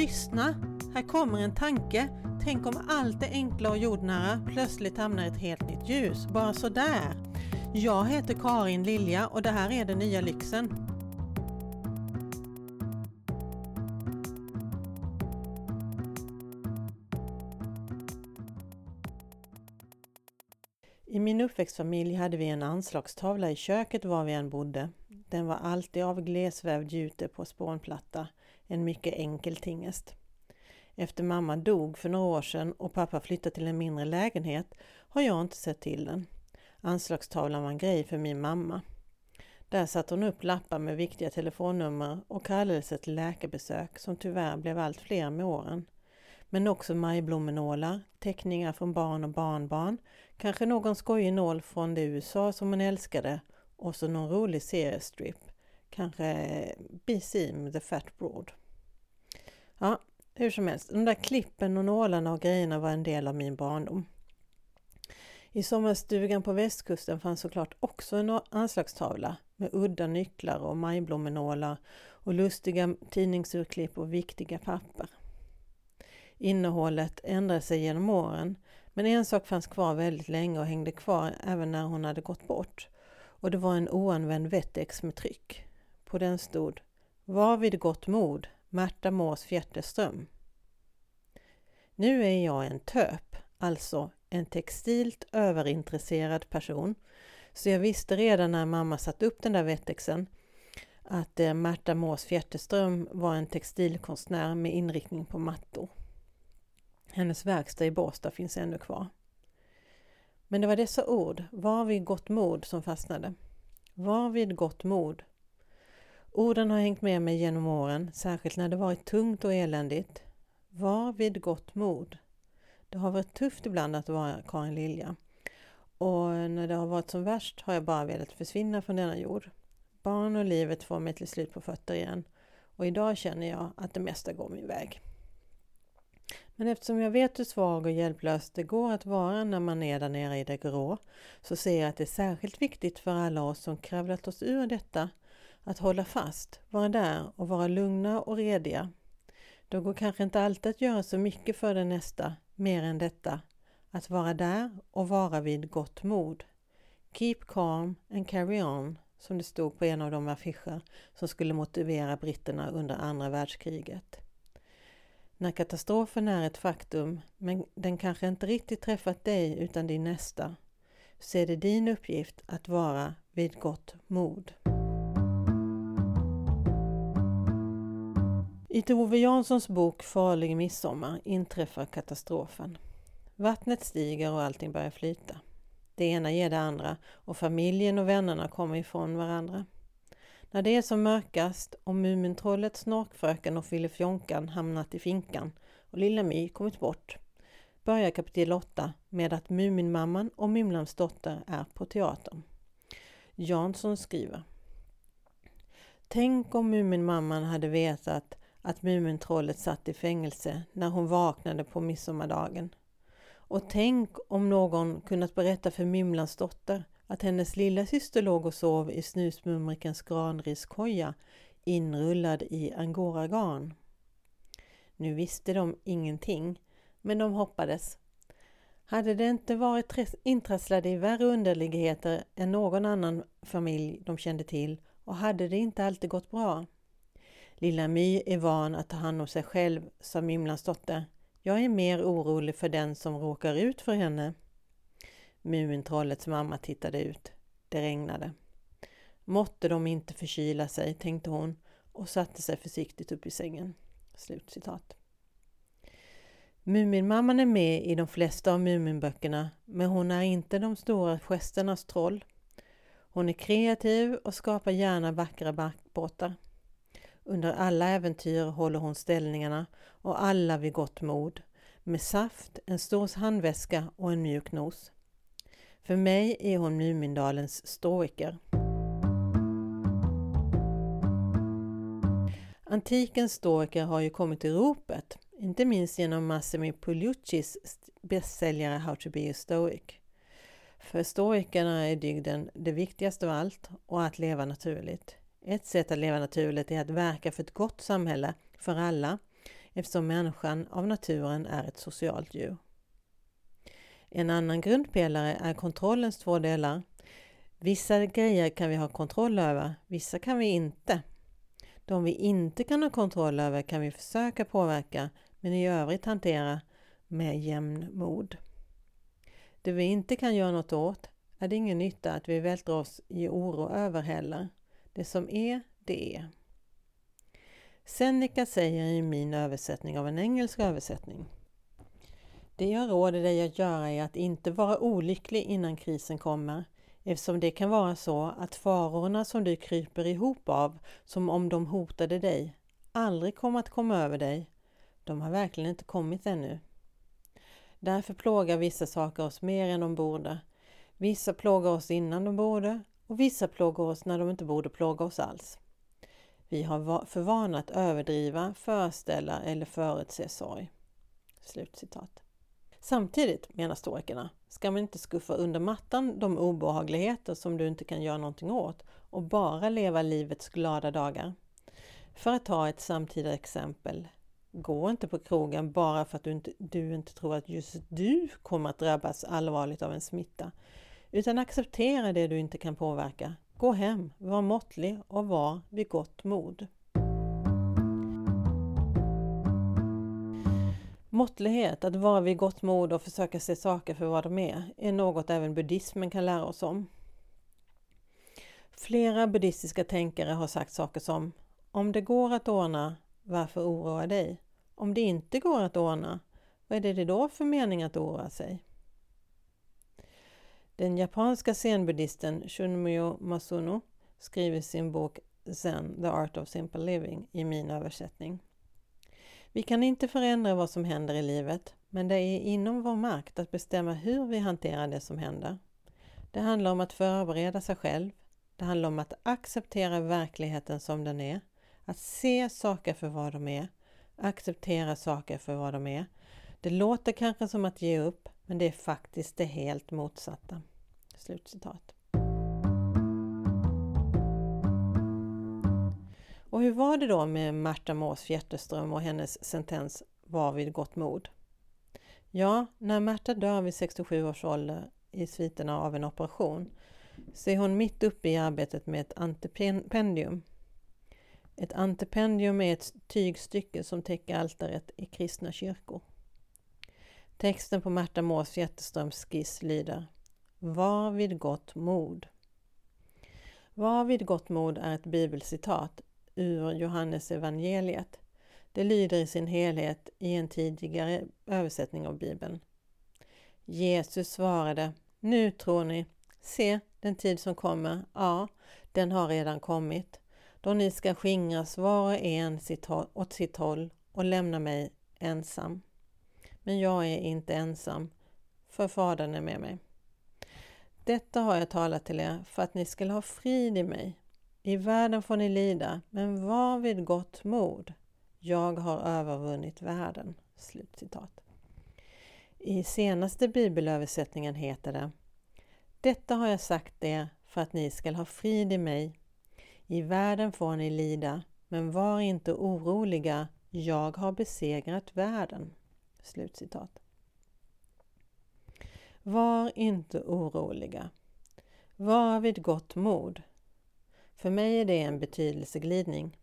Lyssna! Här kommer en tanke. Tänk om allt det enkla och jordnära plötsligt hamnar i ett helt nytt ljus, bara sådär. Jag heter Karin Lilja och det här är Den nya lyxen. I min uppväxtfamilj hade vi en anslagstavla i köket var vi än bodde. Den var alltid av glesvävd jute på spånplatta, en mycket enkel tingest. Efter mamma dog för några år sedan och pappa flyttade till en mindre lägenhet har jag inte sett till den. Anslagstavlan var en grej för min mamma. Där satte hon upp lappar med viktiga telefonnummer och kallelser till läkarbesök som tyvärr blev allt fler med åren. Men också majblommenålar, teckningar från barn och barnbarn, kanske någon skojig nål från det USA som hon älskade och så någon rolig seriestrip, kanske BC med The Fat Broad. Ja, hur som helst, de där klippen och nålarna och grejerna var en del av min barndom. I sommarstugan på västkusten fanns såklart också en anslagstavla med udda nycklar och majblommenålar och lustiga tidningsurklipp och viktiga papper. Innehållet ändrade sig genom åren men en sak fanns kvar väldigt länge och hängde kvar även när hon hade gått bort. Och det var en oanvänd Wettex med tryck. På den stod Var vid gott mod, Märta Mås Fjärteström. Nu är jag en töp, alltså en textilt överintresserad person. Så jag visste redan när mamma satte upp den där Wettexen att eh, Märta Mås Fjärteström var en textilkonstnär med inriktning på mattor. Hennes verkstad i Båstad finns ännu kvar. Men det var dessa ord, var vid gott mod, som fastnade. Var vid gott mod. Orden har hängt med mig genom åren, särskilt när det varit tungt och eländigt. Var vid gott mod. Det har varit tufft ibland att vara Karin Lilja. Och när det har varit som värst har jag bara velat försvinna från denna jord. Barn och livet får mig till slut på fötter igen. Och idag känner jag att det mesta går min väg. Men eftersom jag vet hur svag och hjälplös det går att vara när man är där nere i det grå, så ser jag att det är särskilt viktigt för alla oss som kravlat oss ur detta att hålla fast, vara där och vara lugna och rediga. Det går kanske inte alltid att göra så mycket för den nästa, mer än detta, att vara där och vara vid gott mod. Keep calm and carry on, som det stod på en av de affischer som skulle motivera britterna under andra världskriget. När katastrofen är ett faktum, men den kanske inte riktigt träffat dig utan din nästa, så är det din uppgift att vara vid gott mod. I Tove Janssons bok Farlig midsommar inträffar katastrofen. Vattnet stiger och allting börjar flyta. Det ena ger det andra och familjen och vännerna kommer ifrån varandra. När det är som mörkast och Mumintrollet, Snorkfröken och Filifjonkan hamnat i finkan och Lilla My kommit bort börjar kapitel 8 med att Muminmamman och Mymlans dotter är på teatern. Jansson skriver Tänk om Muminmamman hade vetat att Mumintrollet satt i fängelse när hon vaknade på midsommardagen. Och tänk om någon kunnat berätta för Mymlans dotter att hennes lilla syster låg och sov i snusmumrikens granriskoja inrullad i angoragarn. Nu visste de ingenting, men de hoppades. Hade det inte varit intrasslade i värre underligheter än någon annan familj de kände till och hade det inte alltid gått bra? Lilla My är van att ta hand om sig själv, sa Mimlans dotter. Jag är mer orolig för den som råkar ut för henne. Mumintrollets mamma tittade ut. Det regnade. Måtte de inte förkyla sig, tänkte hon och satte sig försiktigt upp i sängen. Slutcitat. Muminmamman är med i de flesta av Muminböckerna, men hon är inte de stora gesternas troll. Hon är kreativ och skapar gärna vackra barkbåtar. Under alla äventyr håller hon ställningarna och alla vid gott mod, med saft, en stor handväska och en mjuk nos. För mig är hon Mumindalens stoiker. Antikens stoiker har ju kommit i ropet, inte minst genom Massimo Pugliuccis bästsäljare How to be a stoic. För stoikerna är dygden det viktigaste av allt och att leva naturligt. Ett sätt att leva naturligt är att verka för ett gott samhälle för alla eftersom människan av naturen är ett socialt djur. En annan grundpelare är kontrollens två delar. Vissa grejer kan vi ha kontroll över, vissa kan vi inte. De vi inte kan ha kontroll över kan vi försöka påverka men i övrigt hantera med jämnmod. Det vi inte kan göra något åt är det ingen nytta att vi vältrar oss i oro över heller. Det som är, det är. Seneca säger i min översättning av en engelsk översättning. Det jag råder dig att göra är att inte vara olycklig innan krisen kommer, eftersom det kan vara så att farorna som du kryper ihop av, som om de hotade dig, aldrig kommer att komma över dig. De har verkligen inte kommit ännu. Därför plågar vissa saker oss mer än de borde. Vissa plågar oss innan de borde och vissa plågar oss när de inte borde plåga oss alls. Vi har för vana att överdriva, föreställa eller förutse sorg. Slutcitat. Samtidigt, menar stoikerna, ska man inte skuffa under mattan de obehagligheter som du inte kan göra någonting åt och bara leva livets glada dagar. För att ta ett samtida exempel, gå inte på krogen bara för att du inte, du inte tror att just du kommer att drabbas allvarligt av en smitta, utan acceptera det du inte kan påverka. Gå hem, var måttlig och var vid gott mod. Måttlighet, att vara vid gott mod och försöka se saker för vad de är, är något även buddhismen kan lära oss om. Flera buddhistiska tänkare har sagt saker som Om det går att ordna, varför oroa dig? Om det inte går att ordna, vad är det då för mening att oroa sig? Den japanska zenbuddhisten Shunmyo Masuno skriver sin bok Zen, The Art of Simple Living i min översättning. Vi kan inte förändra vad som händer i livet, men det är inom vår makt att bestämma hur vi hanterar det som händer. Det handlar om att förbereda sig själv. Det handlar om att acceptera verkligheten som den är, att se saker för vad de är, acceptera saker för vad de är. Det låter kanske som att ge upp, men det är faktiskt det helt motsatta. Slutcitat. Och hur var det då med Märta Mås Fjätterström och hennes sentens var vid gott mod? Ja, när Märta dör vid 67 års ålder i sviterna av en operation så är hon mitt uppe i arbetet med ett antipendium. Ett antipendium är ett tygstycke som täcker altaret i kristna kyrkor. Texten på Märta Mås Fjätterströms skiss lyder var vid gott mod. Var vid gott mod är ett bibelcitat ur Johannes evangeliet. Det lyder i sin helhet i en tidigare översättning av Bibeln. Jesus svarade, nu tror ni, se den tid som kommer, ja, den har redan kommit, då ni ska skingras var och en åt sitt håll och lämna mig ensam. Men jag är inte ensam, för Fadern är med mig. Detta har jag talat till er för att ni skall ha frid i mig. I världen får ni lida, men var vid gott mod. Jag har övervunnit världen." Slutcitat. I senaste bibelöversättningen heter det Detta har jag sagt er för att ni skall ha frid i mig. I världen får ni lida, men var inte oroliga. Jag har besegrat världen." Slutcitat. Var inte oroliga. Var vid gott mod. För mig är det en betydelseglidning.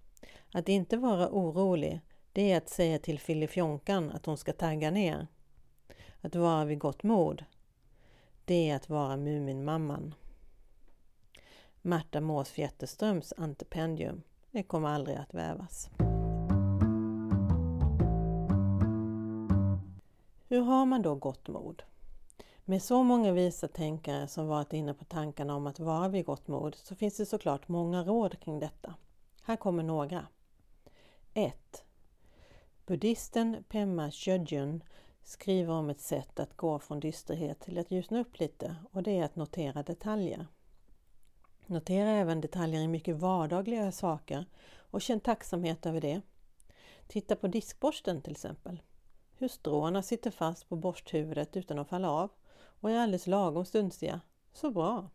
Att inte vara orolig, det är att säga till Filifjonkan att hon ska tagga ner. Att vara vid gott mod, det är att vara Muminmamman. Märta Mås Fjätterströms antipendium, det kommer aldrig att vävas. Hur har man då gott mod? Med så många visa tänkare som varit inne på tankarna om att vara vid gott mod så finns det såklart många råd kring detta. Här kommer några. 1. Buddhisten Pema Chodjun skriver om ett sätt att gå från dysterhet till att ljusna upp lite och det är att notera detaljer. Notera även detaljer i mycket vardagliga saker och känn tacksamhet över det. Titta på diskborsten till exempel. Hur stråna sitter fast på borsthuvudet utan att falla av och är alldeles lagom stunsiga. Så bra!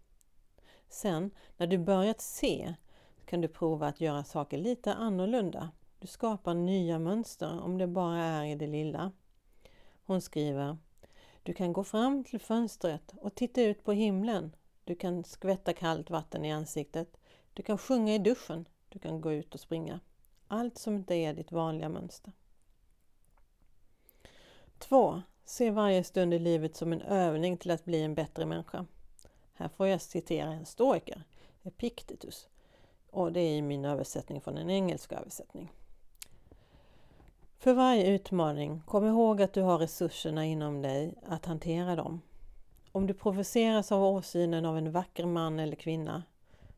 Sen när du börjat se kan du prova att göra saker lite annorlunda. Du skapar nya mönster om det bara är i det lilla. Hon skriver Du kan gå fram till fönstret och titta ut på himlen. Du kan skvätta kallt vatten i ansiktet. Du kan sjunga i duschen. Du kan gå ut och springa. Allt som inte är ditt vanliga mönster. 2. Se varje stund i livet som en övning till att bli en bättre människa. Här får jag citera en stoiker, Epictetus, och det är i min översättning från en engelsk översättning. För varje utmaning, kom ihåg att du har resurserna inom dig att hantera dem. Om du provoceras av åsynen av en vacker man eller kvinna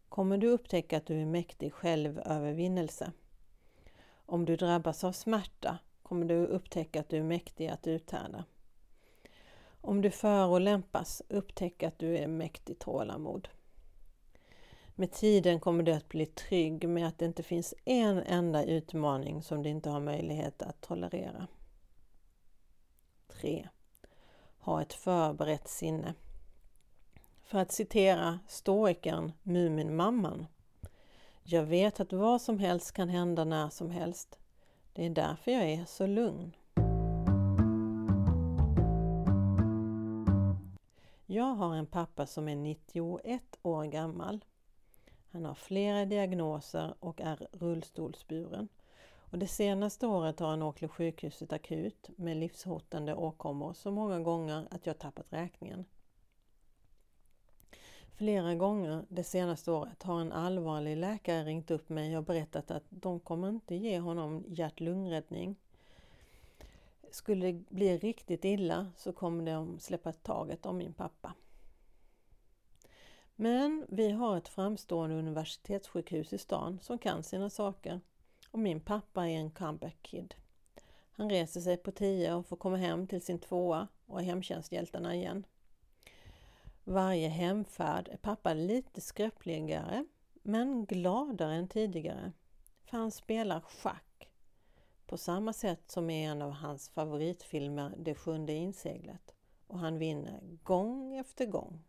kommer du upptäcka att du är mäktig självövervinnelse. Om du drabbas av smärta kommer du upptäcka att du är mäktig att uthärda. Om du förolämpas, upptäck att du är mäktig tålamod. Med tiden kommer du att bli trygg med att det inte finns en enda utmaning som du inte har möjlighet att tolerera. 3. Ha ett förberett sinne. För att citera stoikern Muminmamman. Jag vet att vad som helst kan hända när som helst. Det är därför jag är så lugn. Jag har en pappa som är 91 år gammal. Han har flera diagnoser och är rullstolsburen. Och det senaste året har han åkt till sjukhuset akut med livshotande åkommor så många gånger att jag tappat räkningen. Flera gånger det senaste året har en allvarlig läkare ringt upp mig och berättat att de kommer inte ge honom hjärt-lungräddning. Skulle det bli riktigt illa så kommer de släppa taget om min pappa. Men vi har ett framstående universitetssjukhus i stan som kan sina saker och min pappa är en comeback kid. Han reser sig på tio och får komma hem till sin tvåa och är hemtjänsthjältarna igen. Varje hemfärd är pappa lite skröpligare men gladare än tidigare. För han spelar schack. På samma sätt som i en av hans favoritfilmer Det sjunde inseglet. Och han vinner gång efter gång.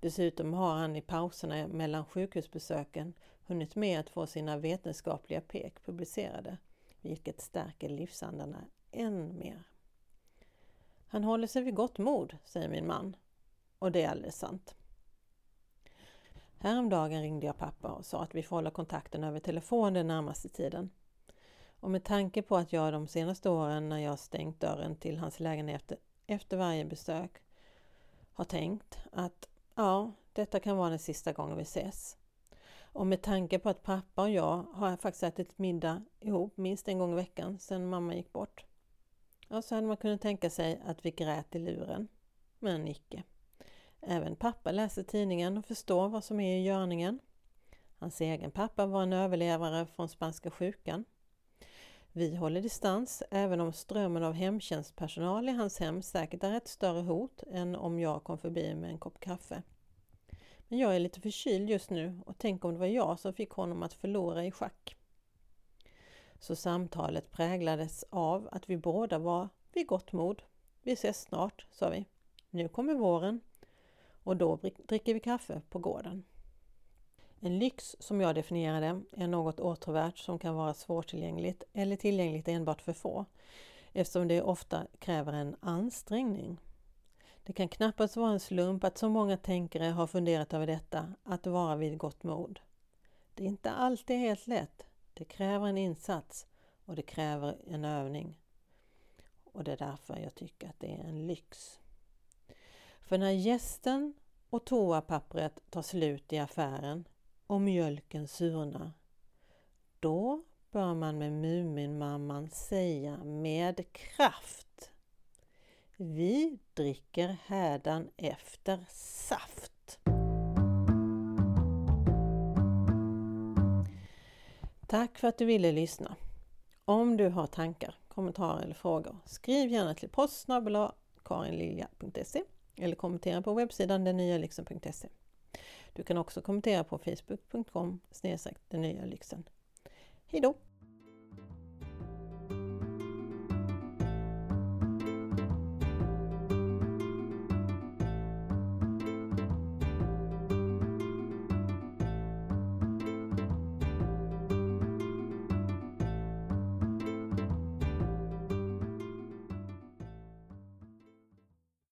Dessutom har han i pauserna mellan sjukhusbesöken hunnit med att få sina vetenskapliga pek publicerade, vilket stärker livsandarna än mer. Han håller sig vid gott mod, säger min man. Och det är alldeles sant. Häromdagen ringde jag pappa och sa att vi får hålla kontakten över telefon den närmaste tiden. Och med tanke på att jag de senaste åren när jag stängt dörren till hans lägenhet efter varje besök har tänkt att ja, detta kan vara den sista gången vi ses. Och med tanke på att pappa och jag har faktiskt ätit middag ihop minst en gång i veckan sedan mamma gick bort. Ja, så hade man kunnat tänka sig att vi grät i luren. Men icke. Även pappa läser tidningen och förstår vad som är i görningen. Hans egen pappa var en överlevare från spanska sjukan. Vi håller distans även om strömmen av hemtjänstpersonal i hans hem säkert är ett större hot än om jag kom förbi med en kopp kaffe. Men jag är lite förkyld just nu och tänk om det var jag som fick honom att förlora i schack. Så samtalet präglades av att vi båda var vid gott mod. Vi ses snart, sa vi. Nu kommer våren och då dricker vi kaffe på gården. En lyx som jag definierar det är något åtråvärt som kan vara svårtillgängligt eller tillgängligt enbart för få eftersom det ofta kräver en ansträngning. Det kan knappast vara en slump att så många tänkare har funderat över detta, att vara vid gott mod. Det är inte alltid helt lätt. Det kräver en insats och det kräver en övning. Och det är därför jag tycker att det är en lyx. För när gästen och toapappret tar slut i affären och mjölken surnar, då bör man med Muminmamman säga med kraft Vi dricker hädan efter saft. Tack för att du ville lyssna. Om du har tankar, kommentarer eller frågor, skriv gärna till post karinlilja.se eller kommentera på webbsidan dennyalixen.se. Du kan också kommentera på facebook.com den nya lyxen. Hejdå!